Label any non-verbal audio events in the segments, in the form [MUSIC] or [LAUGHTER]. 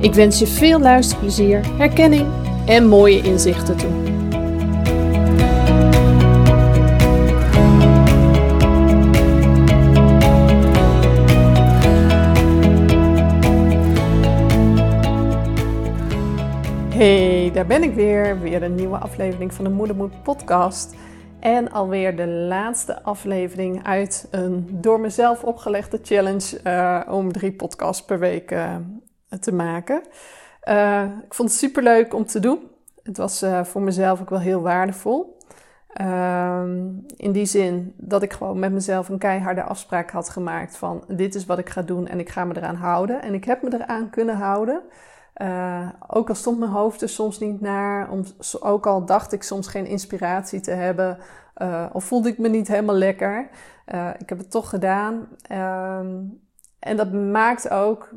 Ik wens je veel luisterplezier, herkenning en mooie inzichten toe. Hey, daar ben ik weer. Weer een nieuwe aflevering van de Moedermoed podcast. En alweer de laatste aflevering uit een door mezelf opgelegde challenge uh, om drie podcasts per week uh, te maken. Uh, ik vond het super leuk om te doen. Het was uh, voor mezelf ook wel heel waardevol. Uh, in die zin dat ik gewoon met mezelf een keiharde afspraak had gemaakt van dit is wat ik ga doen en ik ga me eraan houden. En ik heb me eraan kunnen houden. Uh, ook al stond mijn hoofd er soms niet naar, om, ook al dacht ik soms geen inspiratie te hebben, of voelde ik me niet helemaal lekker. Ik heb het toch gedaan. Ehm, en dat maakt ook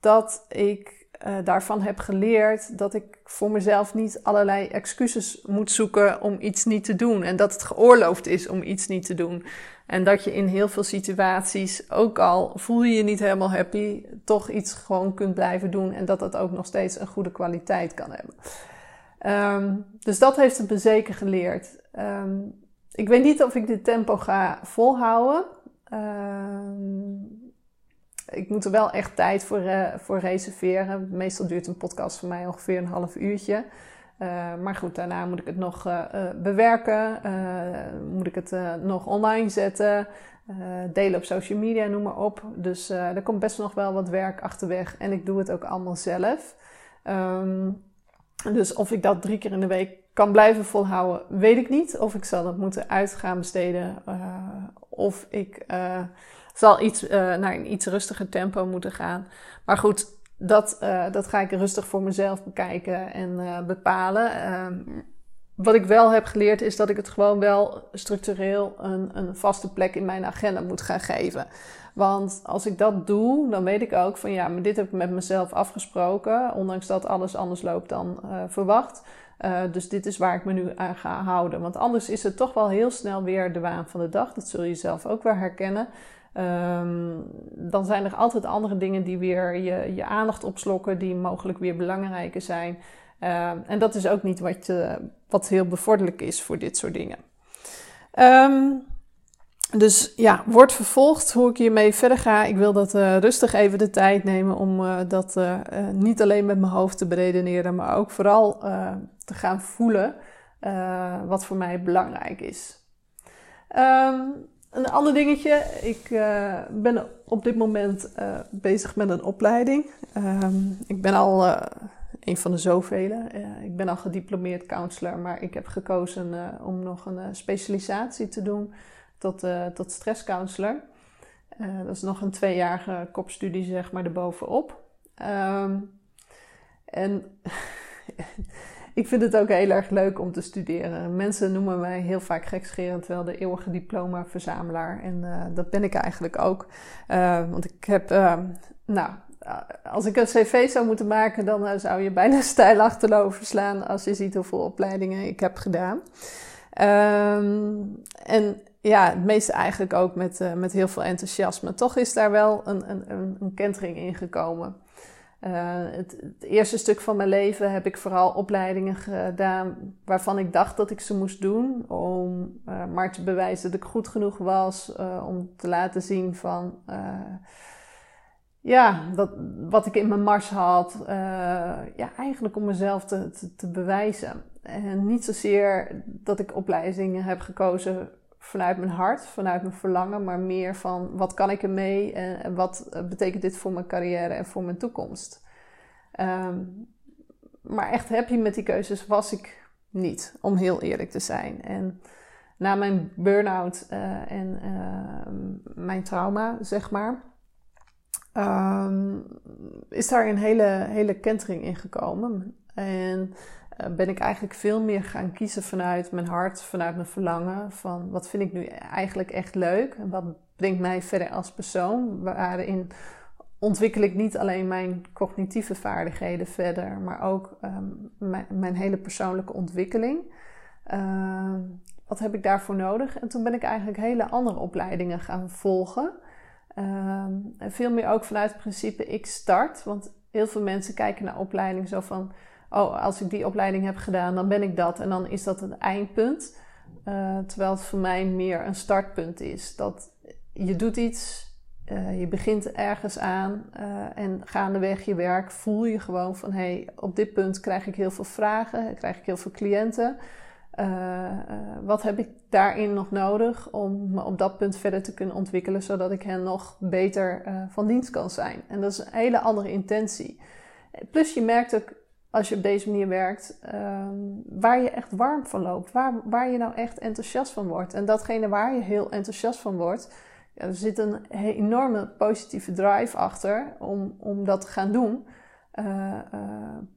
dat ik uh, daarvan heb geleerd dat ik voor mezelf niet allerlei excuses moet zoeken om iets niet te doen. En dat het geoorloofd is om iets niet te doen. En dat je in heel veel situaties, ook al voel je je niet helemaal happy, toch iets gewoon kunt blijven doen. En dat dat ook nog steeds een goede kwaliteit kan hebben. Um, dus dat heeft het me zeker geleerd. Um, ik weet niet of ik dit tempo ga volhouden. Um, ik moet er wel echt tijd voor, uh, voor reserveren. Meestal duurt een podcast voor mij ongeveer een half uurtje. Uh, maar goed, daarna moet ik het nog uh, bewerken. moet ik het nog online zetten. delen op social media, noem maar op. Dus er komt best nog wel wat werk achterweg. En ik doe het ook allemaal zelf. Um, dus of ik dat drie keer in de week kan blijven volhouden, weet ik niet. Of ik zal het moeten uit gaan besteden. of ik zal iets, uh, naar een iets rustiger tempo moeten gaan. Maar goed, dat, uh, dat ga ik rustig voor mezelf bekijken en uh, bepalen. Ehm, wat ik wel heb geleerd is dat ik het gewoon wel structureel een, een vaste plek in mijn agenda moet gaan geven. Want als ik dat doe, dan weet ik ook van ja, maar dit heb ik met mezelf afgesproken. Ondanks dat alles anders loopt dan verwacht. Dus dit is waar ik me nu aan ga houden. Want anders is het toch wel heel snel weer de waan van de dag. Dat zul je zelf ook wel herkennen. Um, dan zijn er altijd andere dingen die weer je, je aandacht opslokken, die mogelijk weer belangrijker zijn. Uh, en dat is ook niet wat, uh, wat heel bevorderlijk is voor dit soort dingen. Um, dus ja, wordt vervolgd hoe ik hiermee verder ga. Ik wil dat uh, rustig even de tijd nemen om uh, dat niet alleen met mijn hoofd te beredeneren, maar ook vooral te gaan voelen wat voor mij belangrijk is. Um, een ander dingetje. Ik uh, ben op dit moment uh, bezig met een opleiding. Um, ik ben al uh, een van de zoveel. ik ben al gediplomeerd counselor, maar ik heb gekozen om nog een specialisatie te doen tot, tot stresscounselor. dat is nog een tweejarige kopstudie, zeg maar, erbovenop. Um, en [LAUGHS] ik vind het ook heel erg leuk om te studeren. Mensen noemen mij heel vaak gekscherend wel de eeuwige diploma-verzamelaar. En uh, dat ben ik eigenlijk ook. Uh, want ik heb, uh, nou, als ik een cv zou moeten maken, dan zou je bijna [LAUGHS] stijl achterover slaan als je ziet hoeveel opleidingen ik heb gedaan. Um, en ja, het meeste eigenlijk ook met, met heel veel enthousiasme. Toch is daar wel een, een, een kentering in gekomen. Uh, het, eerste stuk van mijn leven heb ik vooral opleidingen gedaan waarvan ik dacht dat ik ze moest doen. Om uh, maar te bewijzen dat ik goed genoeg was. Uh, om te laten zien van ja, dat, wat ik in mijn mars had, ja, eigenlijk om mezelf te, te, te, bewijzen. En niet zozeer dat ik opleidingen heb gekozen vanuit mijn hart, vanuit mijn verlangen, maar meer van wat kan ik ermee en wat betekent dit voor mijn carrière en voor mijn toekomst. Um, maar echt happy met die keuzes was ik niet, om heel eerlijk te zijn. En na mijn burn-out uh, en uh, mijn trauma, zeg maar, um, is daar een hele, hele kentering in gekomen. En ben ik eigenlijk veel meer gaan kiezen vanuit mijn hart, vanuit mijn verlangen. Van wat vind ik nu eigenlijk echt leuk wat brengt mij verder als persoon. Waarin ontwikkel ik niet alleen mijn cognitieve vaardigheden verder, maar ook um, mijn, hele persoonlijke ontwikkeling. Uh, wat heb ik daarvoor nodig? En toen ben ik eigenlijk hele andere opleidingen gaan volgen. Uh, en veel meer ook vanuit het principe ik start. Want heel veel mensen kijken naar opleiding zo van... oh, als ik die opleiding heb gedaan, dan ben ik dat. En dan is dat het eindpunt. Uh, terwijl het voor mij meer een startpunt is. Dat je doet iets, uh, je begint ergens aan uh, en gaandeweg je werk voel je gewoon van hé, hey, op dit punt krijg ik heel veel vragen, krijg ik heel veel cliënten. Wat heb ik daarin nog nodig om me op dat punt verder te kunnen ontwikkelen, zodat ik hen nog beter van dienst kan zijn? En dat is een hele andere intentie. Plus je merkt ook als je op deze manier werkt, ehm, waar je echt warm van loopt, waar, waar je nou echt enthousiast van wordt. En datgene waar je heel enthousiast van wordt, er zit een enorme positieve drive achter om, om dat te gaan doen. Uh, uh,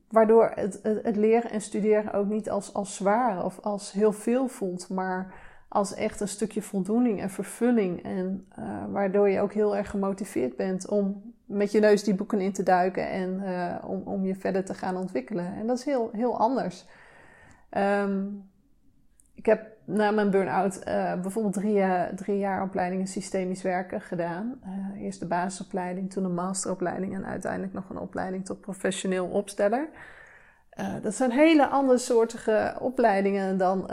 waardoor het, het, leren en studeren ook niet als, als zwaar of als heel veel voelt, maar als echt een stukje voldoening en vervulling. En uh, waardoor je ook heel erg gemotiveerd bent om met je neus die boeken in te duiken en om, om je verder te gaan ontwikkelen. En dat is heel, heel anders. Um, ik heb na mijn burn-out uh, bijvoorbeeld drie, uh, drie jaar opleiding in systemisch werken gedaan. Eerst de basisopleiding, toen een masteropleiding en uiteindelijk nog een opleiding tot professioneel opsteller. Dat zijn hele andere soortige opleidingen dan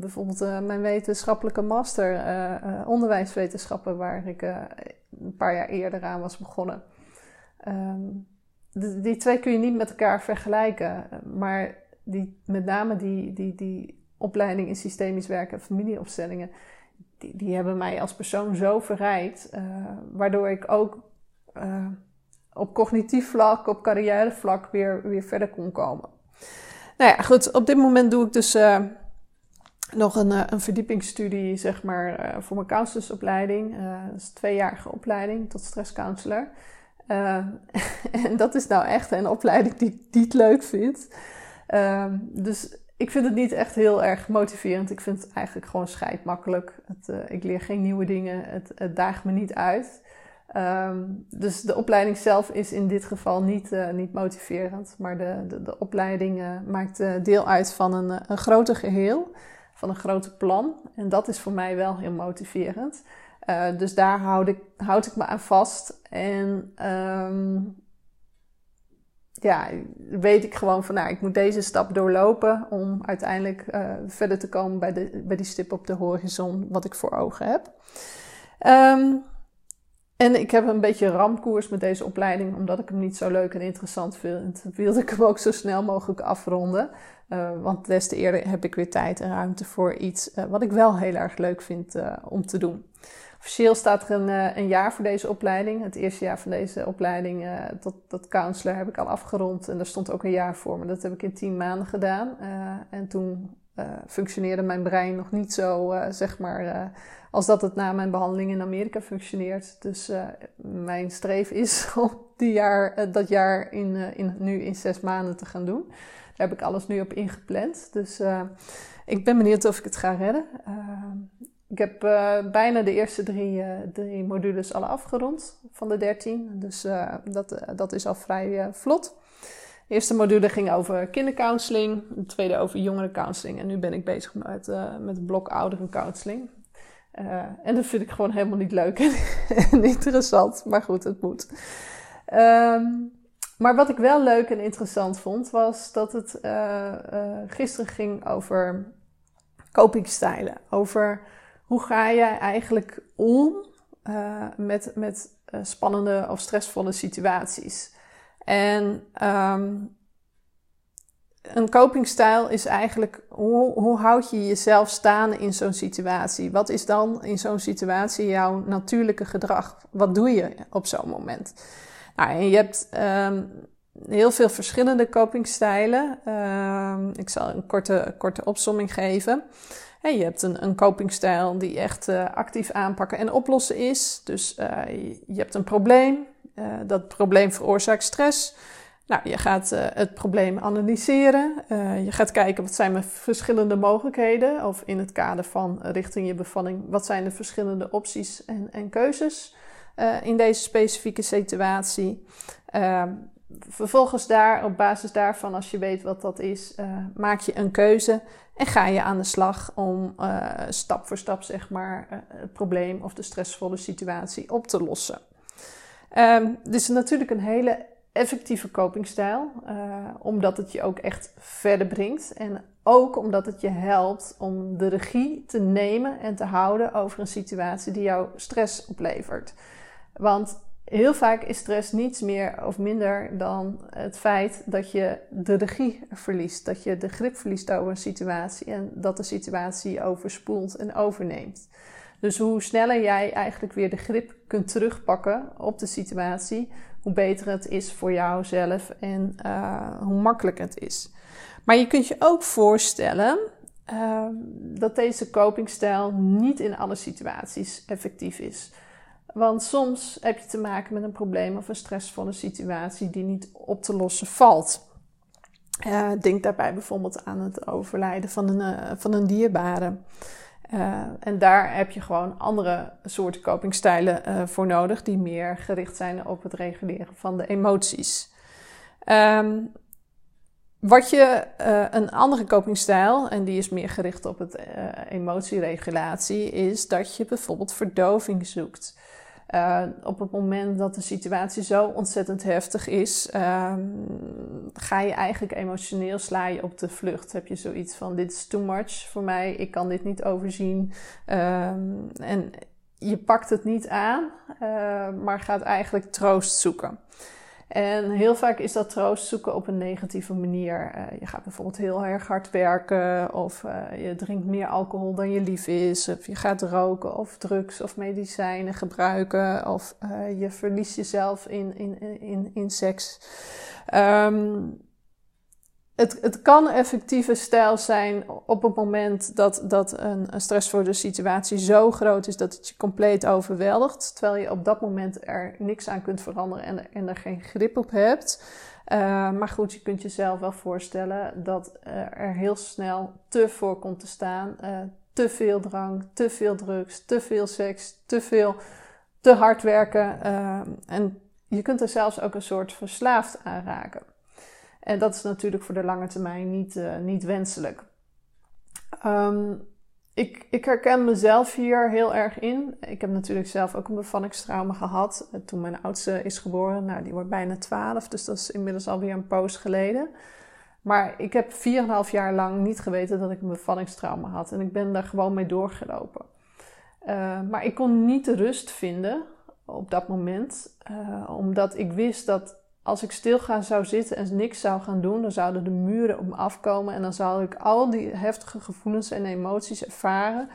bijvoorbeeld mijn wetenschappelijke master onderwijswetenschappen, waar ik een paar jaar eerder aan was begonnen. Um, die, twee kun je niet met elkaar vergelijken, maar die, met name die, die, die opleiding in systemisch werken en familieopstellingen, die, die hebben mij als persoon zo verrijkt, waardoor ik ook op cognitief vlak, op carrièrevlak weer, weer verder kon komen. Nou ja, goed, op dit moment doe ik dus uh, nog een, een verdiepingsstudie, zeg maar, voor mijn counselorsopleiding. dat is een tweejarige opleiding tot stresscounselor. [LAUGHS] en dat is nou echt een opleiding die ik niet leuk vind. dus ik vind het niet echt heel erg motiverend. Ik vind het eigenlijk gewoon scheidmakkelijk. Het, ik leer geen nieuwe dingen. Het daagt me niet uit. Um, dus de opleiding zelf is in dit geval niet, uh, niet motiverend. Maar de, de, de opleiding uh, maakt deel uit van een, een groter geheel. Van een groter plan. En dat is voor mij wel heel motiverend. dus daar houd ik, houd ik me aan vast. En um, ja, weet ik gewoon van, nou, ik moet deze stap doorlopen om uiteindelijk verder te komen bij, de, bij die stip op de horizon wat ik voor ogen heb. Um, en ik heb een beetje ramkoers met deze opleiding, omdat ik hem niet zo leuk en interessant vind. Wilde ik hem ook zo snel mogelijk afronden. Uh, want des te eerder heb ik weer tijd en ruimte voor iets uh, wat ik wel heel erg leuk vind om te doen. Officieel staat er een, eh, een, jaar voor deze opleiding. Het eerste jaar van deze opleiding tot, tot counselor heb ik al afgerond. En daar stond ook een jaar voor. Maar dat heb ik in tien maanden gedaan. En toen functioneerde mijn brein nog niet zo, zeg maar, als dat het na mijn behandeling in Amerika functioneert. Dus mijn streef is [LAUGHS] om die jaar, dat jaar in, in, nu in zes maanden te gaan doen. Daar heb ik alles nu op ingepland. Dus ik ben benieuwd of ik het ga redden. Ik heb bijna de eerste drie, drie modules al afgerond van de dertien. Dus dat, dat is al vrij vlot. Eerste module ging over kindercounseling. De tweede over jongerencounseling. En nu ben ik bezig met, met het blok ouderencounseling. en dat vind ik gewoon helemaal niet leuk [LAUGHS] en interessant. Maar goed, het moet. Um, maar wat ik wel leuk en interessant vond, was dat het gisteren ging over copingstijlen. Over hoe ga jij eigenlijk om met, met spannende of stressvolle situaties. En ehm, een copingstijl is eigenlijk hoe, hoe houd je jezelf staan in zo'n situatie? Wat is dan in zo'n situatie jouw natuurlijke gedrag? Wat doe je op zo'n moment? Nou, en je hebt um, heel veel verschillende copingstijlen. Um, ik zal een korte, korte opsomming geven. je hebt een, een copingstijl die echt uh, actief aanpakken en oplossen is. Dus uh, je hebt een probleem. Uh, dat probleem veroorzaakt stress. Nou, je gaat uh, het probleem analyseren. Uh, je gaat kijken wat zijn mijn verschillende mogelijkheden. Of in het kader van richting je bevalling, wat zijn de verschillende opties en, en keuzes in deze specifieke situatie. Ehm, vervolgens daar, op basis daarvan, als je weet wat dat is, maak je een keuze. En ga je aan de slag om stap voor stap, zeg maar, het probleem of de stressvolle situatie op te lossen. Um, dus natuurlijk een hele effectieve copingstijl, uh, omdat het je ook echt verder brengt. En ook omdat het je helpt om de regie te nemen en te houden over een situatie die jou stress oplevert. Want heel vaak is stress niets meer of minder dan het feit dat je de regie verliest. Dat je de grip verliest over een situatie en dat de situatie overspoelt en overneemt. Dus hoe sneller jij eigenlijk weer de grip kunt terugpakken op de situatie, hoe beter het is voor jouzelf en uh, hoe makkelijk het is. Maar je kunt je ook voorstellen uh, dat deze copingstijl niet in alle situaties effectief is. Want soms heb je te maken met een probleem of een stressvolle situatie die niet op te lossen valt. Uh, denk daarbij bijvoorbeeld aan het overlijden van een, van een dierbare. Uh, en daar heb je gewoon andere soorten copingstijlen uh, voor nodig, die meer gericht zijn op het reguleren van de emoties. Um, wat je, uh, een andere copingstijl, en die is meer gericht op het emotieregulatie, is dat je bijvoorbeeld verdoving zoekt. Uh, op het moment dat de situatie zo ontzettend heftig is, uh, ga je eigenlijk emotioneel sla je op de vlucht. Heb je zoiets van: dit is too much voor mij, ik kan dit niet overzien. Uh, en je pakt het niet aan, uh, maar gaat eigenlijk troost zoeken. En heel vaak is dat troost zoeken op een negatieve manier. Uh, je gaat bijvoorbeeld heel erg hard werken, of uh, je drinkt meer alcohol dan je lief is, of je gaat roken, of drugs of medicijnen gebruiken, of uh, je verliest jezelf in, in, in, in seks. Um, het, het kan effectieve stijl zijn op het moment dat, dat een, een stressvolle situatie zo groot is dat het je compleet overweldigt. Terwijl je op dat moment er niks aan kunt veranderen en, en er geen grip op hebt. Uh, maar goed, je kunt jezelf wel voorstellen dat uh, er heel snel te voor komt te staan. Uh, te veel drank, te veel drugs, te veel seks, te veel, te hard werken. en je kunt er zelfs ook een soort verslaafd aan raken. En dat is natuurlijk voor de lange termijn niet, uh, niet wenselijk. Um, ik, ik, herken mezelf hier heel erg in. Ik heb natuurlijk zelf ook een bevallingstrauma gehad eh, toen mijn oudste is geboren. Nou, die wordt bijna 12, dus dat is inmiddels alweer een poos geleden. Maar ik heb 4,5 jaar lang niet geweten dat ik een bevallingstrauma had. En ik ben daar gewoon mee doorgelopen. Uh, maar ik kon niet de rust vinden op dat moment, omdat ik wist dat als ik stil zou zitten en niks zou gaan doen, dan zouden de muren op me afkomen en dan zou ik al die heftige gevoelens en emoties ervaren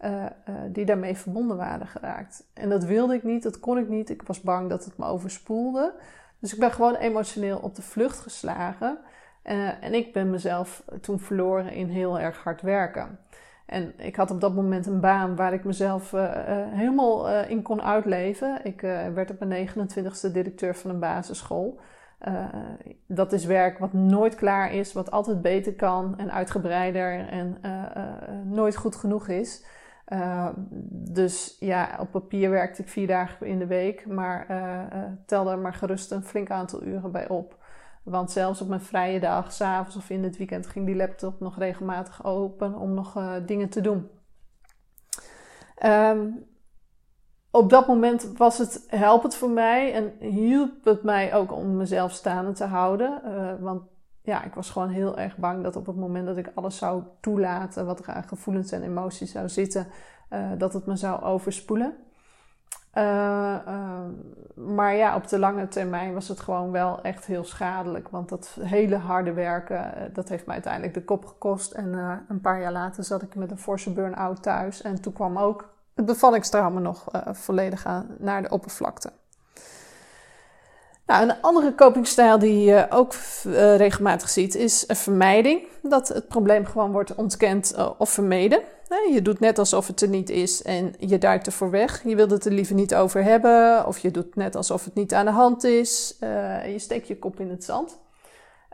uh, uh, die daarmee verbonden waren geraakt. En dat wilde ik niet, dat kon ik niet. Ik was bang dat het me overspoelde. Dus ik ben gewoon emotioneel op de vlucht geslagen. Uh, en ik ben mezelf toen verloren in heel erg hard werken. En ik had op dat moment een baan waar ik mezelf uh, helemaal uh, in kon uitleven. Ik werd op mijn 29ste directeur van een basisschool. dat is werk wat nooit klaar is, wat altijd beter kan en uitgebreider en nooit goed genoeg is. dus ja, op papier werkte ik vier dagen in de week, maar tel er maar gerust een flink aantal uren bij op. Want zelfs op mijn vrije dag, s'avonds of in het weekend, ging die laptop nog regelmatig open om nog uh, dingen te doen. Um, op dat moment was het helpend voor mij en hielp het mij ook om mezelf staande te houden. Uh, want ja, ik was gewoon heel erg bang dat op het moment dat ik alles zou toelaten, wat er aan gevoelens en emoties zou zitten, uh, dat het me zou overspoelen. Maar ja, op de lange termijn was het gewoon wel echt heel schadelijk. Want dat hele harde werken, dat heeft me uiteindelijk de kop gekost. En een paar jaar later zat ik met een forse burn-out thuis. En toen kwam ook het bevallingstrauma nog volledig aan, naar de oppervlakte. Nou, een andere copingstijl die je ook uh, regelmatig ziet is vermijding. Dat het probleem gewoon wordt ontkend uh, of vermeden. Je doet net alsof het er niet is en je duikt ervoor weg. Je wilt het er liever niet over hebben of je doet net alsof het niet aan de hand is. En je steekt je kop in het zand.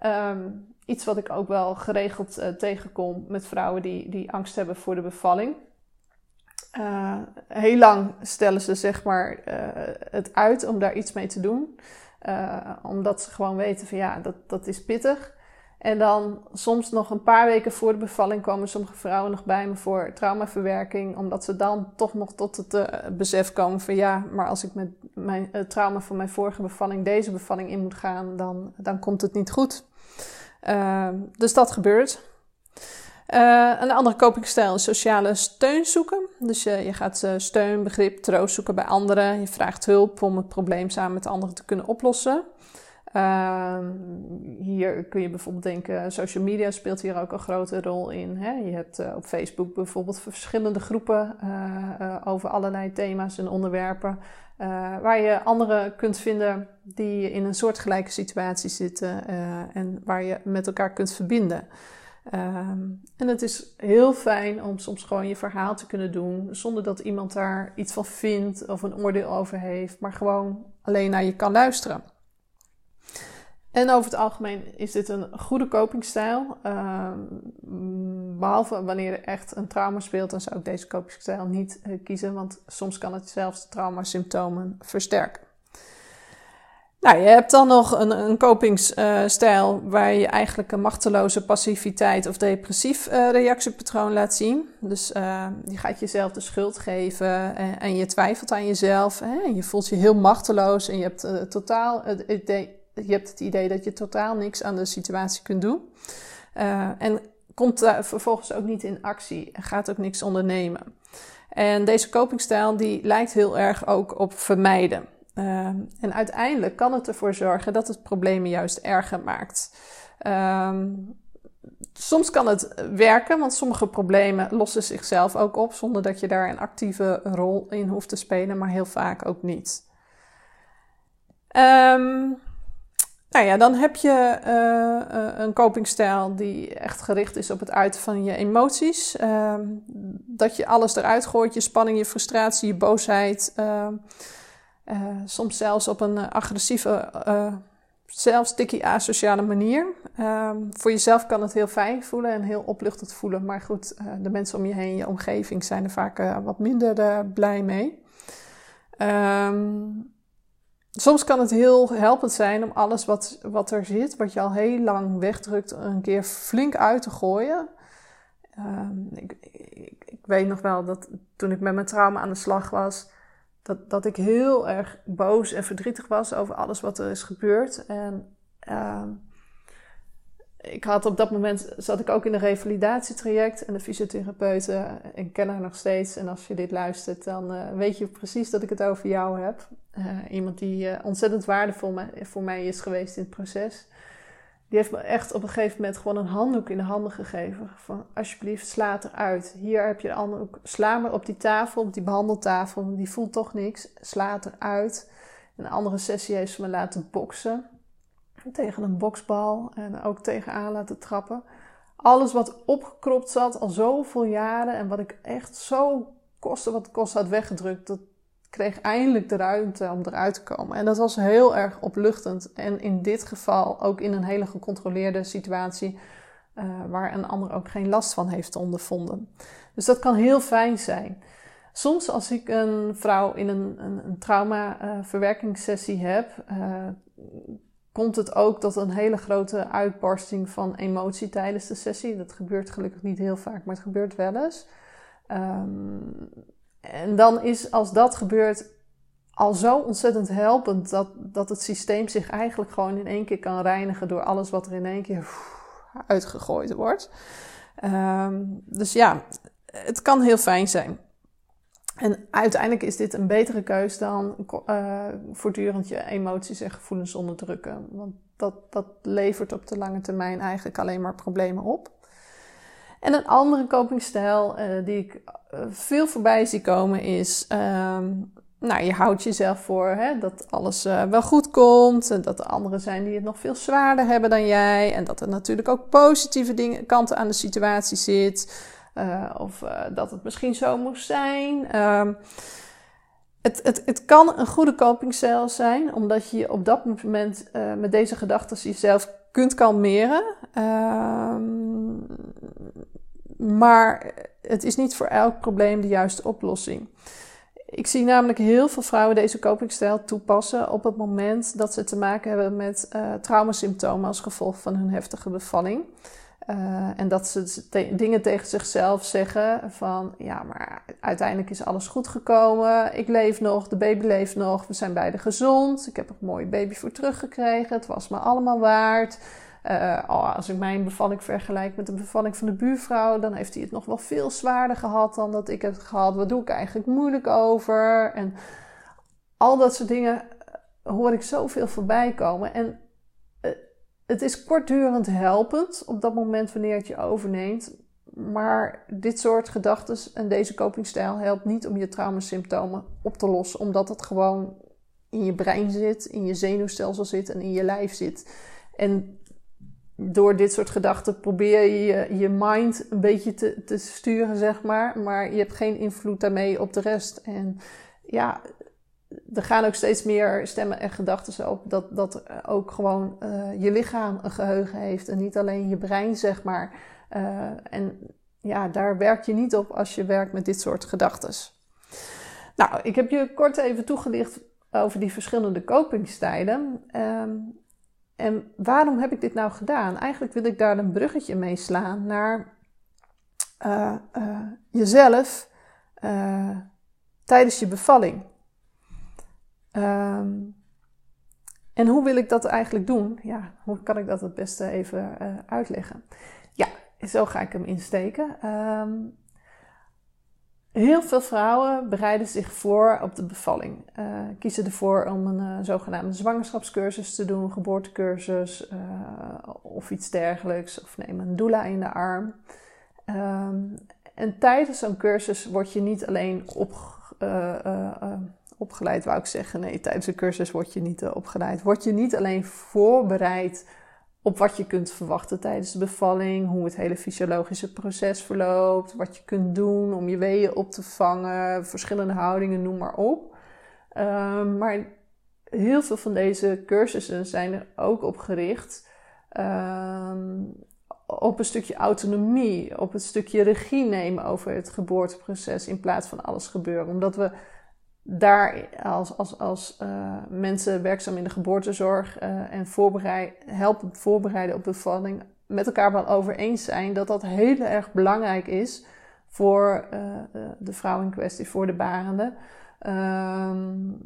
Um, iets wat ik ook wel geregeld tegenkom met vrouwen die, die angst hebben voor de bevalling. heel lang stellen ze zeg maar het uit om daar iets mee te doen. Uh, omdat ze gewoon weten van ja, dat, dat is pittig. En dan soms nog een paar weken voor de bevalling komen sommige vrouwen nog bij me voor traumaverwerking. Omdat ze dan toch nog tot het uh, besef komen van ja, maar als ik met mijn uh, trauma van mijn vorige bevalling deze bevalling in moet gaan, dan, dan komt het niet goed. dus dat gebeurt. Een andere copingstijl is sociale steun zoeken. Dus je, gaat uh, steun, begrip, troost zoeken bij anderen. Je vraagt hulp om het probleem samen met anderen te kunnen oplossen. Uh, hier kun je bijvoorbeeld denken, social media speelt hier ook een grote rol in. Hè? Je hebt uh, op Facebook bijvoorbeeld verschillende groepen over allerlei thema's en onderwerpen. waar je anderen kunt vinden die in een soortgelijke situatie zitten en waar je met elkaar kunt verbinden. Um, en het is heel fijn om soms gewoon je verhaal te kunnen doen zonder dat iemand daar iets van vindt of een oordeel over heeft, maar gewoon alleen naar je kan luisteren. En over het algemeen is dit een goede copingstijl. Um, behalve wanneer er echt een trauma speelt, dan zou ik deze copingstijl niet uh, kiezen, want soms kan het zelfs de traumasymptomen versterken. Nou, je hebt dan nog een, een kopingsstijl waar je eigenlijk een machteloze passiviteit of depressief uh, reactiepatroon laat zien. Dus uh, je gaat jezelf de schuld geven en, en je twijfelt aan jezelf. Hè? Je voelt je heel machteloos en je hebt, totaal het idee, je hebt het idee dat je totaal niks aan de situatie kunt doen. en komt vervolgens ook niet in actie en gaat ook niks ondernemen. En deze copingstijl die lijkt heel erg ook op vermijden. Ehm, en uiteindelijk kan het ervoor zorgen dat het problemen juist erger maakt. Ehm, soms kan het werken, want sommige problemen lossen zichzelf ook op zonder dat je daar een actieve rol in hoeft te spelen, maar heel vaak ook niet. Um, nou ja, dan heb je uh, een copingstijl die echt gericht is op het uiten van je emoties. dat je alles eruit gooit, je spanning, je frustratie, je boosheid. Uh, soms zelfs op een agressieve, uh, zelfs tikkie asociale manier. Um, voor jezelf kan het heel fijn voelen en heel opluchtend voelen. Maar goed, de mensen om je heen, je omgeving, zijn er vaak wat minder blij mee. Um, soms kan het heel helpend zijn om alles wat, wat er zit, wat je al heel lang wegdrukt, een keer flink uit te gooien. Ik, ik, ik weet nog wel dat toen ik met mijn trauma aan de slag was dat, dat ik heel erg boos en verdrietig was over alles wat er is gebeurd. En uh, ik had op dat moment zat ik ook in een revalidatietraject en de fysiotherapeuten, ik ken haar nog steeds. En als je dit luistert, dan uh, weet je precies dat ik het over jou heb. Uh, iemand die ontzettend waardevol voor mij is geweest in het proces die heeft me echt op een gegeven moment gewoon een handdoek in de handen gegeven. Van alsjeblieft, sla het eruit. Hier heb je de handdoek. Sla maar op die tafel, op die behandeltafel. Die voelt toch niks. Sla het eruit. Een andere sessie heeft ze me laten boksen. Tegen een boksbal. En ook tegenaan laten trappen. Alles wat opgekropt zat al zoveel jaren. En wat ik echt zo koste wat kost had weggedrukt. Dat, kreeg eindelijk de ruimte om eruit te komen. En dat was heel erg opluchtend. En in dit geval ook in een hele gecontroleerde situatie. Uh, waar een ander ook geen last van heeft ondervonden. Dus dat kan heel fijn zijn. Soms als ik een vrouw in een, een, trauma-verwerkingssessie uh, heb, uh, komt het ook tot een hele grote uitbarsting van emotie tijdens de sessie. Dat gebeurt gelukkig niet heel vaak, maar het gebeurt wel eens. Um, en dan is als dat gebeurt al zo ontzettend helpend dat, dat het systeem zich eigenlijk gewoon in één keer kan reinigen door alles wat er in één keer uitgegooid wordt. Um, dus ja, het kan heel fijn zijn. En uiteindelijk is dit een betere keus dan uh, voortdurend je emoties en gevoelens onderdrukken. Want dat, dat levert op de lange termijn eigenlijk alleen maar problemen op. En een andere copingstijl uh, die ik uh, veel voorbij zie komen is... Um, nou, je houdt jezelf voor hè, dat alles uh, wel goed komt. En dat er anderen zijn die het nog veel zwaarder hebben dan jij. En dat er natuurlijk ook positieve dingen, kanten aan de situatie zit. Of dat het misschien zo moest zijn. Um, het, het, het kan een goede copingstijl zijn, omdat je op dat moment met deze gedachten jezelf kunt kalmeren. Maar het is niet voor elk probleem de juiste oplossing. Ik zie namelijk heel veel vrouwen deze copingstijl toepassen op het moment dat ze te maken hebben met uh, traumasymptomen als gevolg van hun heftige bevalling. Uh, en dat ze dingen tegen zichzelf zeggen van ja, maar uiteindelijk is alles goed gekomen. Ik leef nog, de baby leeft nog, we zijn beide gezond. Ik heb een mooie baby voor teruggekregen. Het was me allemaal waard. Uh, als ik mijn bevalling vergelijk met de bevalling van de buurvrouw, dan heeft hij het nog wel veel zwaarder gehad dan dat ik heb gehad. Wat doe ik eigenlijk moeilijk over? En al dat soort dingen hoor ik zoveel voorbij komen. En uh, het is kortdurend helpend op dat moment wanneer het je overneemt. Maar dit soort gedachten en deze copingstijl helpt niet om je traumasymptomen op te lossen, omdat het gewoon in je brein zit, in je zenuwstelsel zit en in je lijf zit. En door dit soort gedachten probeer je je mind een beetje te, te sturen, zeg maar. Maar je hebt geen invloed daarmee op de rest. En ja, er gaan ook steeds meer stemmen en gedachten op dat, dat ook gewoon uh, je lichaam een geheugen heeft en niet alleen je brein, zeg maar. Uh, en ja, daar werk je niet op als je werkt met dit soort gedachten. Nou, ik heb je kort even toegelicht over die verschillende copingstijlen. Um, en waarom heb ik dit nou gedaan? Eigenlijk wil ik daar een bruggetje mee slaan naar uh, uh, jezelf uh, tijdens je bevalling. Um, en hoe wil ik dat eigenlijk doen? Ja, hoe kan ik dat het beste even uitleggen? Ja, zo ga ik hem insteken. Um, Heel veel vrouwen bereiden zich voor op de bevalling. Uh, kiezen ervoor om een uh, zogenaamde zwangerschapscursus te doen, geboortecursus uh, of iets dergelijks. Of neem een doula in de arm. Um, en tijdens zo'n cursus word je niet alleen op, opgeleid, wou ik zeggen. Nee, tijdens een cursus word je niet opgeleid. Word je niet alleen voorbereid op wat je kunt verwachten tijdens de bevalling, hoe het hele fysiologische proces verloopt, wat je kunt doen om je weeën op te vangen, verschillende houdingen, noem maar op. Um, maar heel veel van deze cursussen zijn er ook op gericht um, op een stukje autonomie, op een stukje regie nemen over het geboorteproces in plaats van alles gebeuren. Omdat we daar als, als, als uh, mensen werkzaam in de geboortezorg uh, en helpen voorbereiden op bevalling met elkaar wel over eens zijn dat dat heel erg belangrijk is voor uh, de vrouw in kwestie, voor de barende. Um,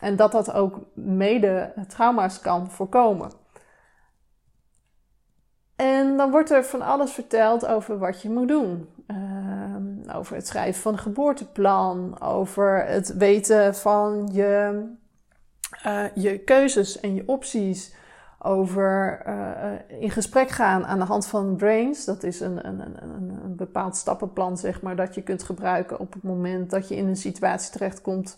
en dat dat ook mede trauma's kan voorkomen. En dan wordt er van alles verteld over wat je moet doen. Uh, over het schrijven van een geboorteplan, over het weten van je, uh, je keuzes en je opties, over uh, in gesprek gaan aan de hand van Brains. Dat is een, een, een, een bepaald stappenplan, zeg maar, dat je kunt gebruiken op het moment dat je in een situatie terechtkomt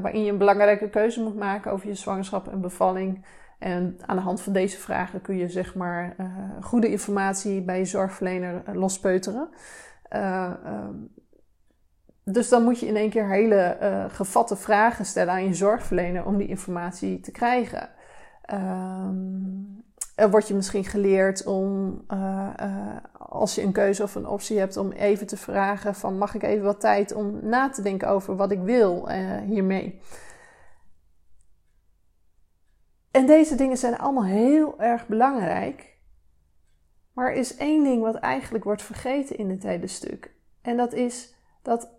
waarin je een belangrijke keuze moet maken over je zwangerschap en bevalling. En aan de hand van deze vragen kun je zeg maar uh, goede informatie bij je zorgverlener uh, lospeuteren. Uh, dus dan moet je in één keer hele gevatte vragen stellen aan je zorgverlener om die informatie te krijgen. Um, er wordt je misschien geleerd om, als je een keuze of een optie hebt, om even te vragen van mag ik even wat tijd om na te denken over wat ik wil hiermee. En deze dingen zijn allemaal heel erg belangrijk. Maar er is één ding wat eigenlijk wordt vergeten in dit hele stuk. En dat is dat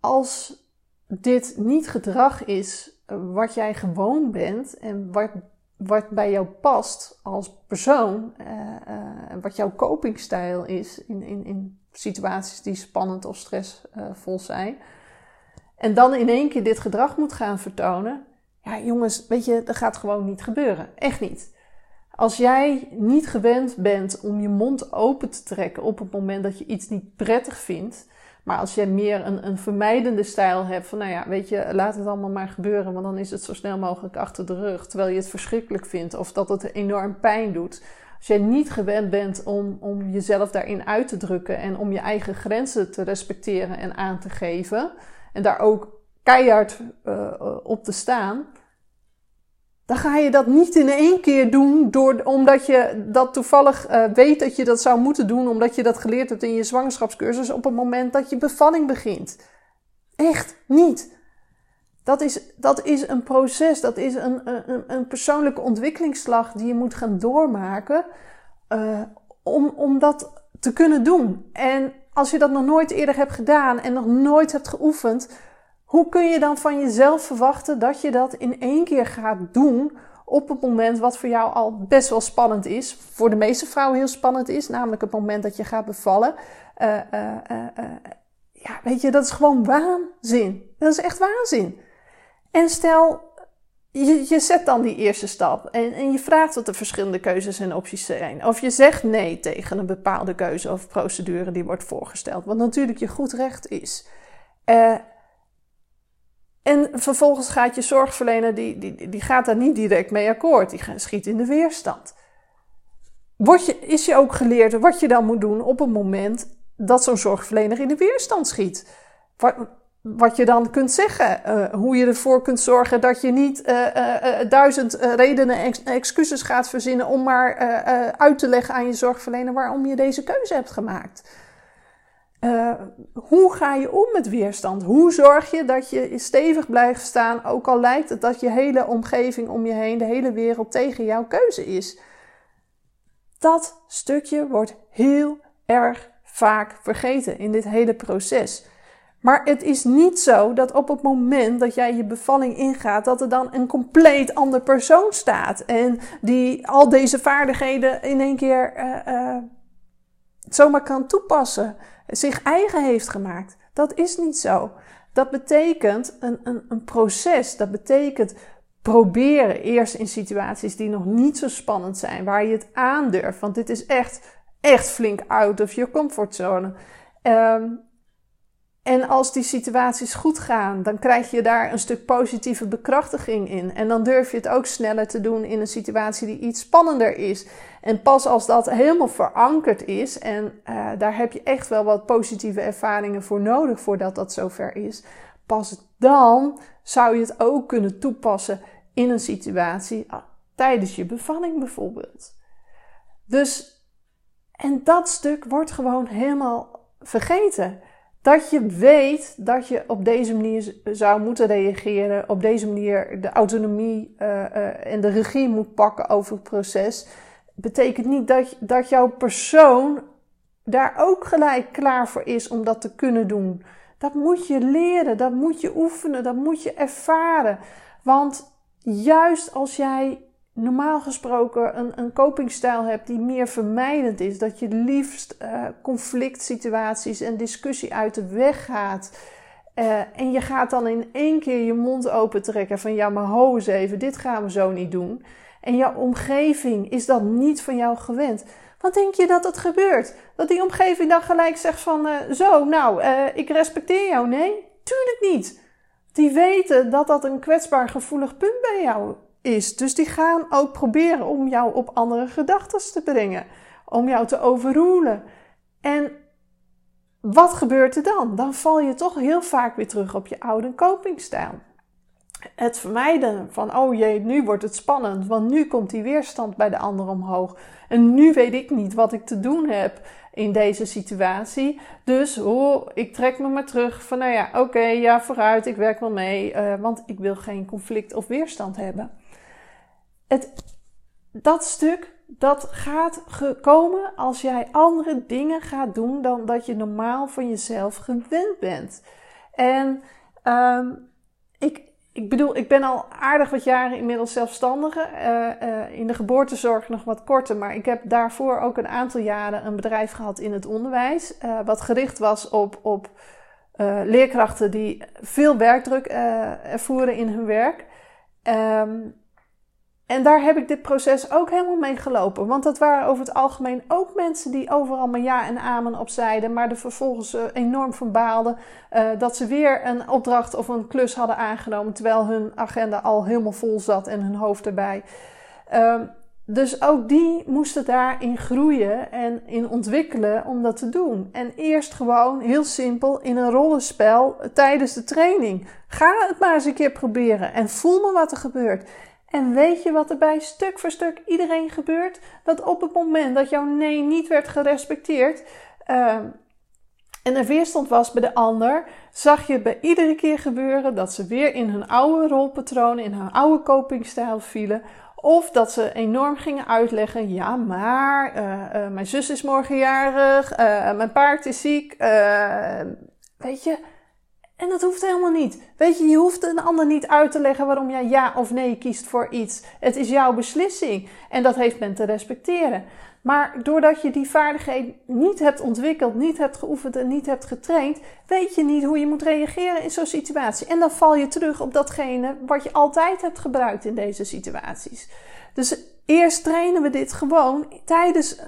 als dit niet gedrag is wat jij gewoon bent en wat, wat bij jou past als persoon, uh, uh, wat jouw copingstijl is in, in, in situaties die spannend of stressvol zijn, en dan in één keer dit gedrag moet gaan vertonen, ja jongens, weet je, dat gaat gewoon niet gebeuren. Echt niet. Als jij niet gewend bent om je mond open te trekken op het moment dat je iets niet prettig vindt, maar als jij meer een, een vermijdende stijl hebt van, nou ja, weet je, laat het allemaal maar gebeuren, want dan is het zo snel mogelijk achter de rug, terwijl je het verschrikkelijk vindt of dat het enorm pijn doet. Als jij niet gewend bent om, om jezelf daarin uit te drukken en om je eigen grenzen te respecteren en aan te geven, en daar ook keihard uh, op te staan, dan ga je dat niet in één keer doen door, omdat je dat toevallig uh, weet dat je dat zou moeten doen, omdat je dat geleerd hebt in je zwangerschapscursus op het moment dat je bevalling begint. Echt niet. Dat is, dat is een proces, dat is een, een, een persoonlijke ontwikkelingsslag die je moet gaan doormaken om, om dat te kunnen doen. En als je dat nog nooit eerder hebt gedaan en nog nooit hebt geoefend, hoe kun je dan van jezelf verwachten dat je dat in één keer gaat doen op het moment wat voor jou al best wel spannend is, voor de meeste vrouwen heel spannend is, namelijk het moment dat je gaat bevallen. Uh, uh, uh, ja, weet je, dat is gewoon waanzin. Dat is echt waanzin. En stel, je, je zet dan die eerste stap en, en je vraagt wat de verschillende keuzes en opties zijn. Of je zegt nee tegen een bepaalde keuze of procedure die wordt voorgesteld, wat natuurlijk je goed recht is. En vervolgens gaat je zorgverlener, die, die, die gaat daar niet direct mee akkoord. Die schiet in de weerstand. Word je, is je ook geleerd wat je dan moet doen op het moment dat zo'n zorgverlener in de weerstand schiet? Wat, wat je dan kunt zeggen. Uh, hoe je ervoor kunt zorgen dat je niet uh, uh, duizend redenen en excuses gaat verzinnen om maar uit te leggen aan je zorgverlener waarom je deze keuze hebt gemaakt. Uh, hoe ga je om met weerstand? Hoe zorg je dat je stevig blijft staan, ook al lijkt het dat je hele omgeving om je heen, de hele wereld tegen jouw keuze is? Dat stukje wordt heel erg vaak vergeten in dit hele proces. Maar het is niet zo dat op het moment dat jij je bevalling ingaat, dat er dan een compleet ander persoon staat. En die al deze vaardigheden in één keer uh, uh, zomaar kan toepassen zich eigen heeft gemaakt. Dat is niet zo. Dat betekent een, een, een proces. Dat betekent proberen eerst in situaties die nog niet zo spannend zijn, waar je het aandurft. Want dit is echt, echt flink out of your comfortzone. Um, en als die situaties goed gaan, dan krijg je daar een stuk positieve bekrachtiging in. En dan durf je het ook sneller te doen in een situatie die iets spannender is. En pas als dat helemaal verankerd is, en uh, daar heb je echt wel wat positieve ervaringen voor nodig voordat dat zover is, pas dan zou je het ook kunnen toepassen in een situatie ah, tijdens je bevalling bijvoorbeeld. Dus, en dat stuk wordt gewoon helemaal vergeten. Dat je weet dat je op deze manier zou moeten reageren, op deze manier de autonomie uh, uh, en de regie moet pakken over het proces, betekent niet dat, dat jouw persoon daar ook gelijk klaar voor is om dat te kunnen doen. Dat moet je leren, dat moet je oefenen, dat moet je ervaren. Want juist als jij normaal gesproken een, een copingstijl hebt die meer vermijdend is, dat je liefst uh, conflict situaties en discussie uit de weg gaat. Uh, en je gaat dan in één keer je mond open trekken van ja, maar ho eens even, dit gaan we zo niet doen. En jouw omgeving is dat niet van jou gewend. Wat denk je dat het gebeurt? Dat die omgeving dan gelijk zegt van uh, zo, nou, ik respecteer jou. Nee, tuurlijk niet. Die weten dat dat een kwetsbaar gevoelig punt bij jou is. Dus die gaan ook proberen om jou op andere gedachten te brengen, om jou te overroelen. En wat gebeurt er dan? Dan val je toch heel vaak weer terug op je oude copingstijl. Het vermijden van, oh jee, nu wordt het spannend, want nu komt die weerstand bij de ander omhoog. En nu weet ik niet wat ik te doen heb in deze situatie. Dus oh, ik trek me maar terug van, nou ja, oké, ja, vooruit, ik werk wel mee, uh, want ik wil geen conflict of weerstand hebben het, dat stuk, dat gaat komen als jij andere dingen gaat doen dan dat je normaal van jezelf gewend bent. En um, ik, bedoel, ik ben al aardig wat jaren inmiddels zelfstandige. Uh, uh, in de geboortezorg nog wat korter. Maar ik heb daarvoor ook een aantal jaren een bedrijf gehad in het onderwijs. Uh, wat gericht was op, op leerkrachten die veel werkdruk ervoeren in hun werk. Um, en daar heb ik dit proces ook helemaal mee gelopen. Want dat waren over het algemeen ook mensen die overal maar ja en amen op zeiden. Maar er vervolgens uh, enorm van baalden uh, dat ze weer een opdracht of een klus hadden aangenomen. Terwijl hun agenda al helemaal vol zat en hun hoofd erbij. Uh, dus ook die moesten daarin groeien en in ontwikkelen om dat te doen. En eerst gewoon heel simpel in een rollenspel tijdens de training. Ga het maar eens een keer proberen en voel me wat er gebeurt. En weet je wat er bij stuk voor stuk iedereen gebeurt? Dat op het moment dat jouw nee niet werd gerespecteerd uh, en er weerstand was bij de ander, zag je bij iedere keer gebeuren dat ze weer in hun oude rolpatronen, in hun oude copingstijl vielen. Of dat ze enorm gingen uitleggen: ja, maar uh, uh, mijn zus is morgen jarig, uh, mijn paard is ziek. weet je, en dat hoeft helemaal niet. Weet je, je hoeft een ander niet uit te leggen waarom jij ja of nee kiest voor iets. Het is jouw beslissing en dat heeft men te respecteren. Maar doordat je die vaardigheid niet hebt ontwikkeld, niet hebt geoefend en niet hebt getraind, weet je niet hoe je moet reageren in zo'n situatie. En dan val je terug op datgene wat je altijd hebt gebruikt in deze situaties. Dus eerst trainen we dit gewoon tijdens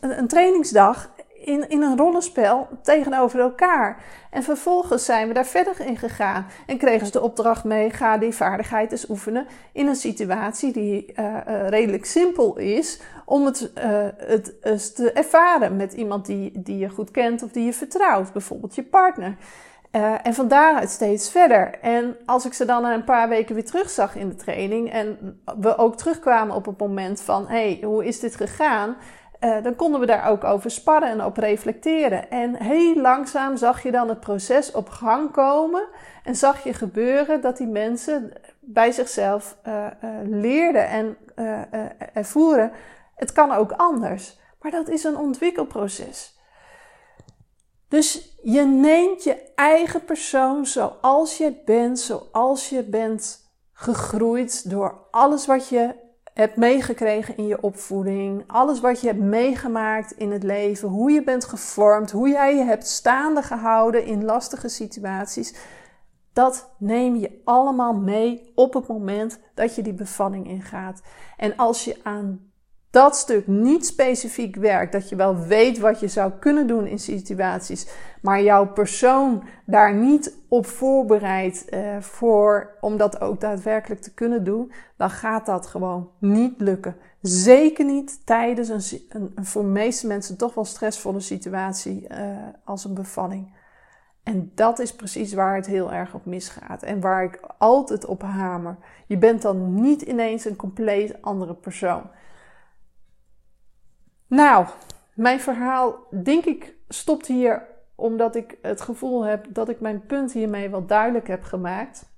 een, een trainingsdag in, in een rollenspel tegenover elkaar. En vervolgens zijn we daar verder in gegaan en kregen ze de opdracht mee: ga die vaardigheid eens oefenen in een situatie die uh, uh, redelijk simpel is om het, uh, het eens te ervaren met iemand die, die je goed kent of die je vertrouwt, bijvoorbeeld je partner. en van daaruit steeds verder. En als ik ze dan na een paar weken weer terugzag in de training en we ook terugkwamen op het moment van: hé, hey, hoe is dit gegaan? Uh, dan konden we daar ook over sparren en op reflecteren. En heel langzaam zag je dan het proces op gang komen en zag je gebeuren dat die mensen bij zichzelf uh, uh, leerden en ervoeren. Het kan ook anders, maar dat is een ontwikkelproces. Dus je neemt je eigen persoon zoals je bent, zoals je bent gegroeid door alles wat je hebt meegekregen in je opvoeding, alles wat je hebt meegemaakt in het leven, hoe je bent gevormd, hoe jij je hebt staande gehouden in lastige situaties, dat neem je allemaal mee op het moment dat je die bevalling ingaat. En als je aan dat stuk niet specifiek werkt, dat je wel weet wat je zou kunnen doen in situaties, maar jouw persoon daar niet op voorbereidt uh, voor, om dat ook daadwerkelijk te kunnen doen, dan gaat dat gewoon niet lukken. Zeker niet tijdens een, een, een voor de meeste mensen toch wel stressvolle situatie uh, als een bevalling. En dat is precies waar het heel erg op misgaat en waar ik altijd op hamer. Je bent dan niet ineens een compleet andere persoon. Nou, mijn verhaal, denk ik, stopt hier omdat ik het gevoel heb dat ik mijn punt hiermee wel duidelijk heb gemaakt.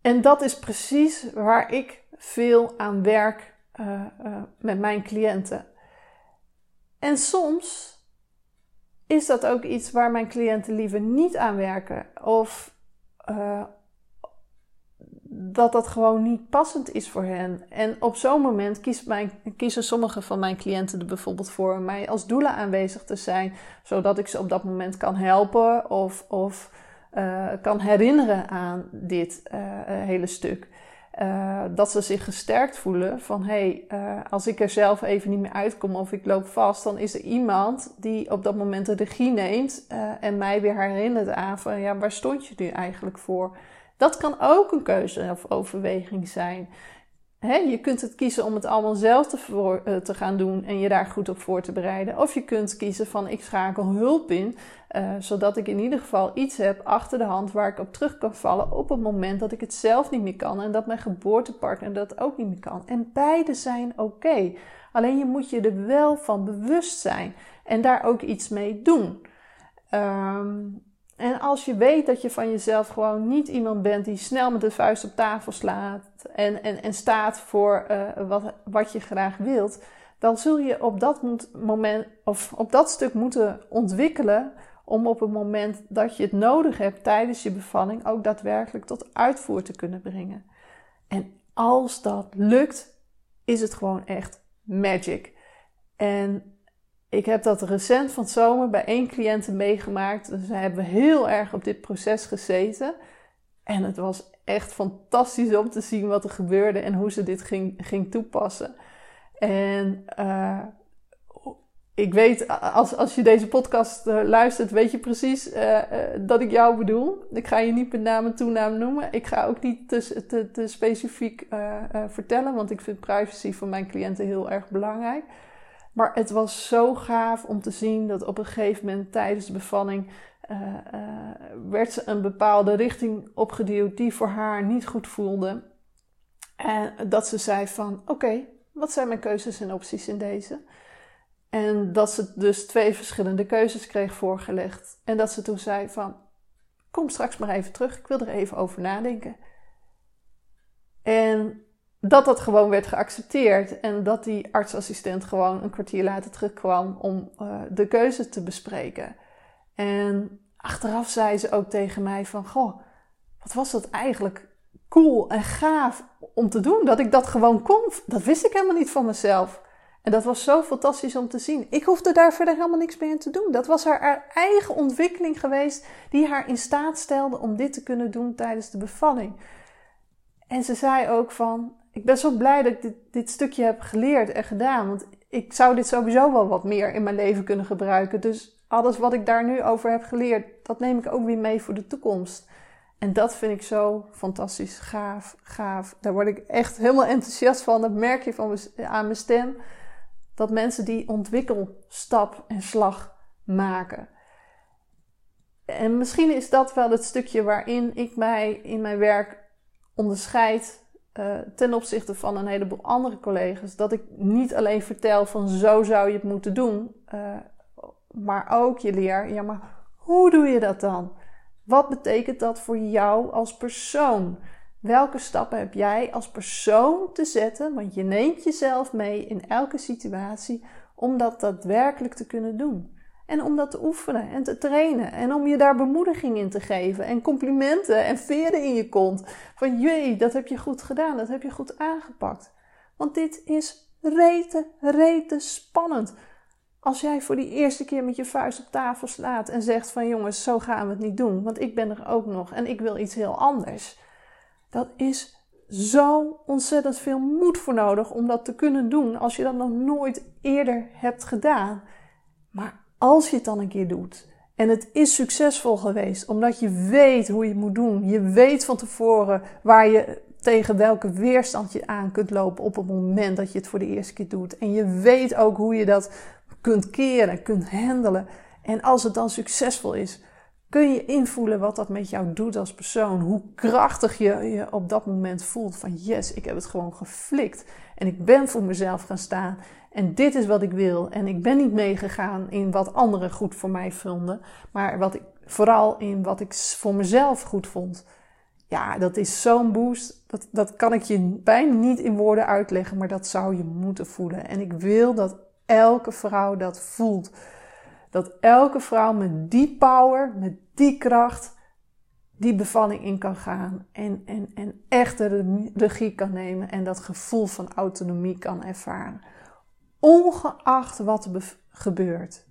En dat is precies waar ik veel aan werk uh, uh, met mijn cliënten. En soms is dat ook iets waar mijn cliënten liever niet aan werken. Of uh, dat dat gewoon niet passend is voor hen. En op zo'n moment mijn, kiezen sommige van mijn cliënten er bijvoorbeeld voor mij als doula aanwezig te zijn, zodat ik ze op dat moment kan helpen of, of uh, kan herinneren aan dit uh, hele stuk. Dat ze zich gesterkt voelen van hé, hey, als ik er zelf even niet meer uitkom of ik loop vast, dan is er iemand die op dat moment de regie neemt en mij weer herinnert aan van ja, waar stond je nu eigenlijk voor? Dat kan ook een keuze of overweging zijn. je kunt het kiezen om het allemaal zelf uh, te, gaan doen en je daar goed op voor te bereiden. Of je kunt kiezen van ik schakel hulp in, uh, zodat ik in ieder geval iets heb achter de hand waar ik op terug kan vallen op het moment dat ik het zelf niet meer kan en dat mijn geboortepartner dat ook niet meer kan. En beide zijn oké. Alleen je moet je er wel van bewust zijn en daar ook iets mee doen. Um, en als je weet dat je van jezelf gewoon niet iemand bent die snel met de vuist op tafel slaat en, en, en staat voor uh, wat, wat je graag wilt, dan zul je op dat moment of op dat stuk moeten ontwikkelen om op het moment dat je het nodig hebt tijdens je bevalling ook daadwerkelijk tot uitvoer te kunnen brengen. En als dat lukt, is het gewoon echt magic. En ik heb dat recent van zomer bij één cliënte meegemaakt. Dus hebben heel erg op dit proces gezeten. En het was echt fantastisch om te zien wat er gebeurde en hoe ze dit ging, ging toepassen. En uh, ik weet, als, als je deze podcast uh, luistert, weet je precies uh, dat ik jou bedoel. Ik ga je niet met naam en toenaam noemen. Ik ga ook niet te, te specifiek vertellen, want ik vind privacy van mijn cliënten heel erg belangrijk. Maar het was zo gaaf om te zien dat op een gegeven moment tijdens de bevalling werd ze een bepaalde richting opgeduwd die voor haar niet goed voelde. En dat ze zei van, oké, wat zijn mijn keuzes en opties in deze? En dat ze dus twee verschillende keuzes kreeg voorgelegd. En dat ze toen zei van, kom straks maar even terug, ik wil er even over nadenken. En dat dat gewoon werd geaccepteerd en dat die artsassistent gewoon een kwartier later terugkwam om uh, de keuze te bespreken. En achteraf zei ze ook tegen mij van, goh, wat was dat eigenlijk cool en gaaf om te doen, dat ik dat gewoon kon. Dat wist ik helemaal niet van mezelf. En dat was zo fantastisch om te zien. Ik hoefde daar verder helemaal niks meer in te doen. Dat was haar eigen ontwikkeling geweest die haar in staat stelde om dit te kunnen doen tijdens de bevalling. En ze zei ook van, ik ben zo blij dat ik dit, dit stukje heb geleerd en gedaan. Want ik zou dit sowieso wel wat meer in mijn leven kunnen gebruiken. Dus alles wat ik daar nu over heb geleerd, dat neem ik ook weer mee voor de toekomst. En dat vind ik zo fantastisch, gaaf, gaaf. Daar word ik echt helemaal enthousiast van. Dat merk je van aan mijn stem dat mensen die ontwikkelstap en slag maken. En misschien is dat wel het stukje waarin ik mij in mijn werk onderscheid uh, ten opzichte van een heleboel andere collega's. Dat ik niet alleen vertel van zo zou je het moeten doen, uh, maar ook je leer, ja maar hoe doe je dat dan? Wat betekent dat voor jou als persoon? Welke stappen heb jij als persoon te zetten? Want je neemt jezelf mee in elke situatie om dat daadwerkelijk te kunnen doen. En om dat te oefenen en te trainen. En om je daar bemoediging in te geven. En complimenten en veren in je kont. Van jee, dat heb je goed gedaan. Dat heb je goed aangepakt. Want dit is rete, rete spannend. Als jij voor die eerste keer met je vuist op tafel slaat en zegt van jongens, zo gaan we het niet doen. Want ik ben er ook nog en ik wil iets heel anders. Dat is zo ontzettend veel moed voor nodig om dat te kunnen doen als je dat nog nooit eerder hebt gedaan. Maar als je het dan een keer doet en het is succesvol geweest, omdat je weet hoe je moet doen, je weet van tevoren waar je tegen welke weerstand je aan kunt lopen op het moment dat je het voor de eerste keer doet. En je weet ook hoe je dat kunt keren, kunt handelen. En als het dan succesvol is, kun je invoelen wat dat met jou doet als persoon. Hoe krachtig je je op dat moment voelt van yes, ik heb het gewoon geflikt. En ik ben voor mezelf gaan staan. En dit is wat ik wil. En ik ben niet meegegaan in wat anderen goed voor mij vonden. Maar wat ik, vooral in wat ik voor mezelf goed vond. Ja, dat is zo'n boost. Dat, dat kan ik je bijna niet in woorden uitleggen. Maar dat zou je moeten voelen. En ik wil dat elke vrouw dat voelt. Dat elke vrouw met die power, met die kracht, die bevalling in kan gaan. En, en, en echt de regie kan nemen en dat gevoel van autonomie kan ervaren. Ongeacht wat er gebeurt.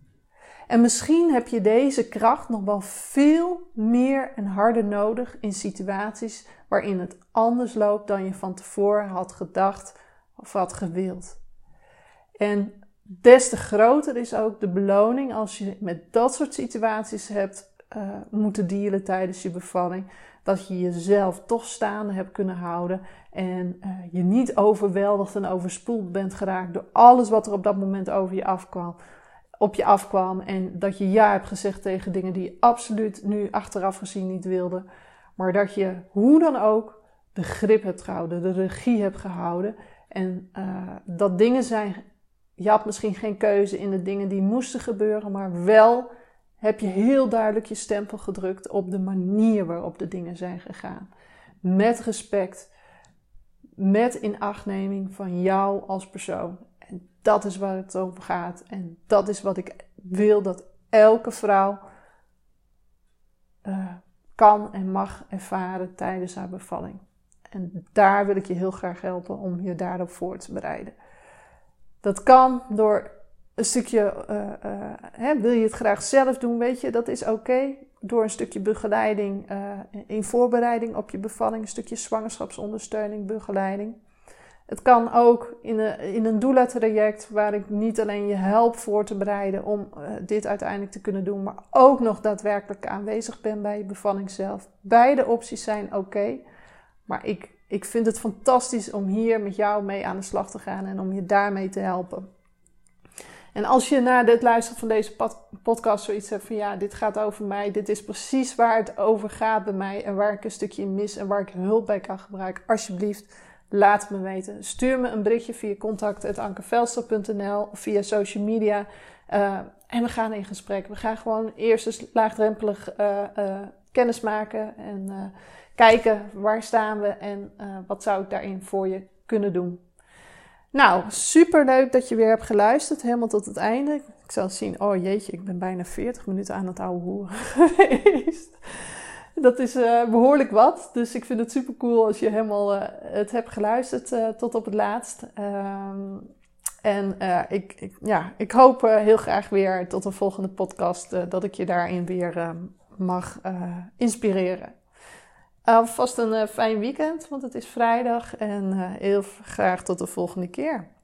En misschien heb je deze kracht nog wel veel meer en harder nodig in situaties waarin het anders loopt dan je van tevoren had gedacht of had gewild. En des te groter is ook de beloning als je met dat soort situaties hebt uh, moeten dealen tijdens je bevalling. Dat je jezelf toch staande hebt kunnen houden en uh, je niet overweldigd en overspoeld bent geraakt door alles wat er op dat moment over je afkwam. Op je afkwam en dat je ja hebt gezegd tegen dingen die je absoluut nu achteraf gezien niet wilde. Maar dat je hoe dan ook de grip hebt gehouden, de regie hebt gehouden. En uh, dat dingen zijn je had misschien geen keuze in de dingen die moesten gebeuren, maar wel heb je heel duidelijk je stempel gedrukt op de manier waarop de dingen zijn gegaan. Met respect, met inachtneming van jou als persoon. En dat is waar het over gaat. En dat is wat ik wil dat elke vrouw uh, kan en mag ervaren tijdens haar bevalling. En daar wil ik je heel graag helpen om je daarop voor te bereiden. Dat kan door een stukje, hè, wil je het graag zelf doen, weet je, dat is oké. Door een stukje begeleiding in voorbereiding op je bevalling, een stukje zwangerschapsondersteuning, begeleiding. Het kan ook in een, in een doula-traject waar ik niet alleen je help voor te bereiden om dit uiteindelijk te kunnen doen, maar ook nog daadwerkelijk aanwezig ben bij je bevalling zelf. Beide opties zijn oké, maar ik, ik vind het fantastisch om hier met jou mee aan de slag te gaan en om je daarmee te helpen. En als je na het luisteren van deze podcast zoiets hebt van ja, dit gaat over mij, dit is precies waar het over gaat bij mij en waar ik een stukje in mis en waar ik hulp bij kan gebruiken, alsjeblieft Laat me weten. Stuur me een berichtje via contact.ankervelster.nl of via social media. Uh, en we gaan in gesprek. We gaan gewoon eerst eens laagdrempelig uh, kennis maken. En kijken waar staan we en wat zou ik daarin voor je kunnen doen. Nou, super leuk dat je weer hebt geluisterd. Helemaal tot het einde. Ik zal zien. Oh jeetje, ik ben bijna 40 minuten aan het oude hoeren [LAUGHS] geweest. Dat is uh, behoorlijk wat. Dus ik vind het super cool als je helemaal uh, het hebt geluisterd uh, tot op het laatst. Um, en ik, ik, ja, ik hoop heel graag weer tot een volgende podcast dat ik je daarin weer mag inspireren. Alvast een fijn weekend, want het is vrijdag. En heel graag tot de volgende keer.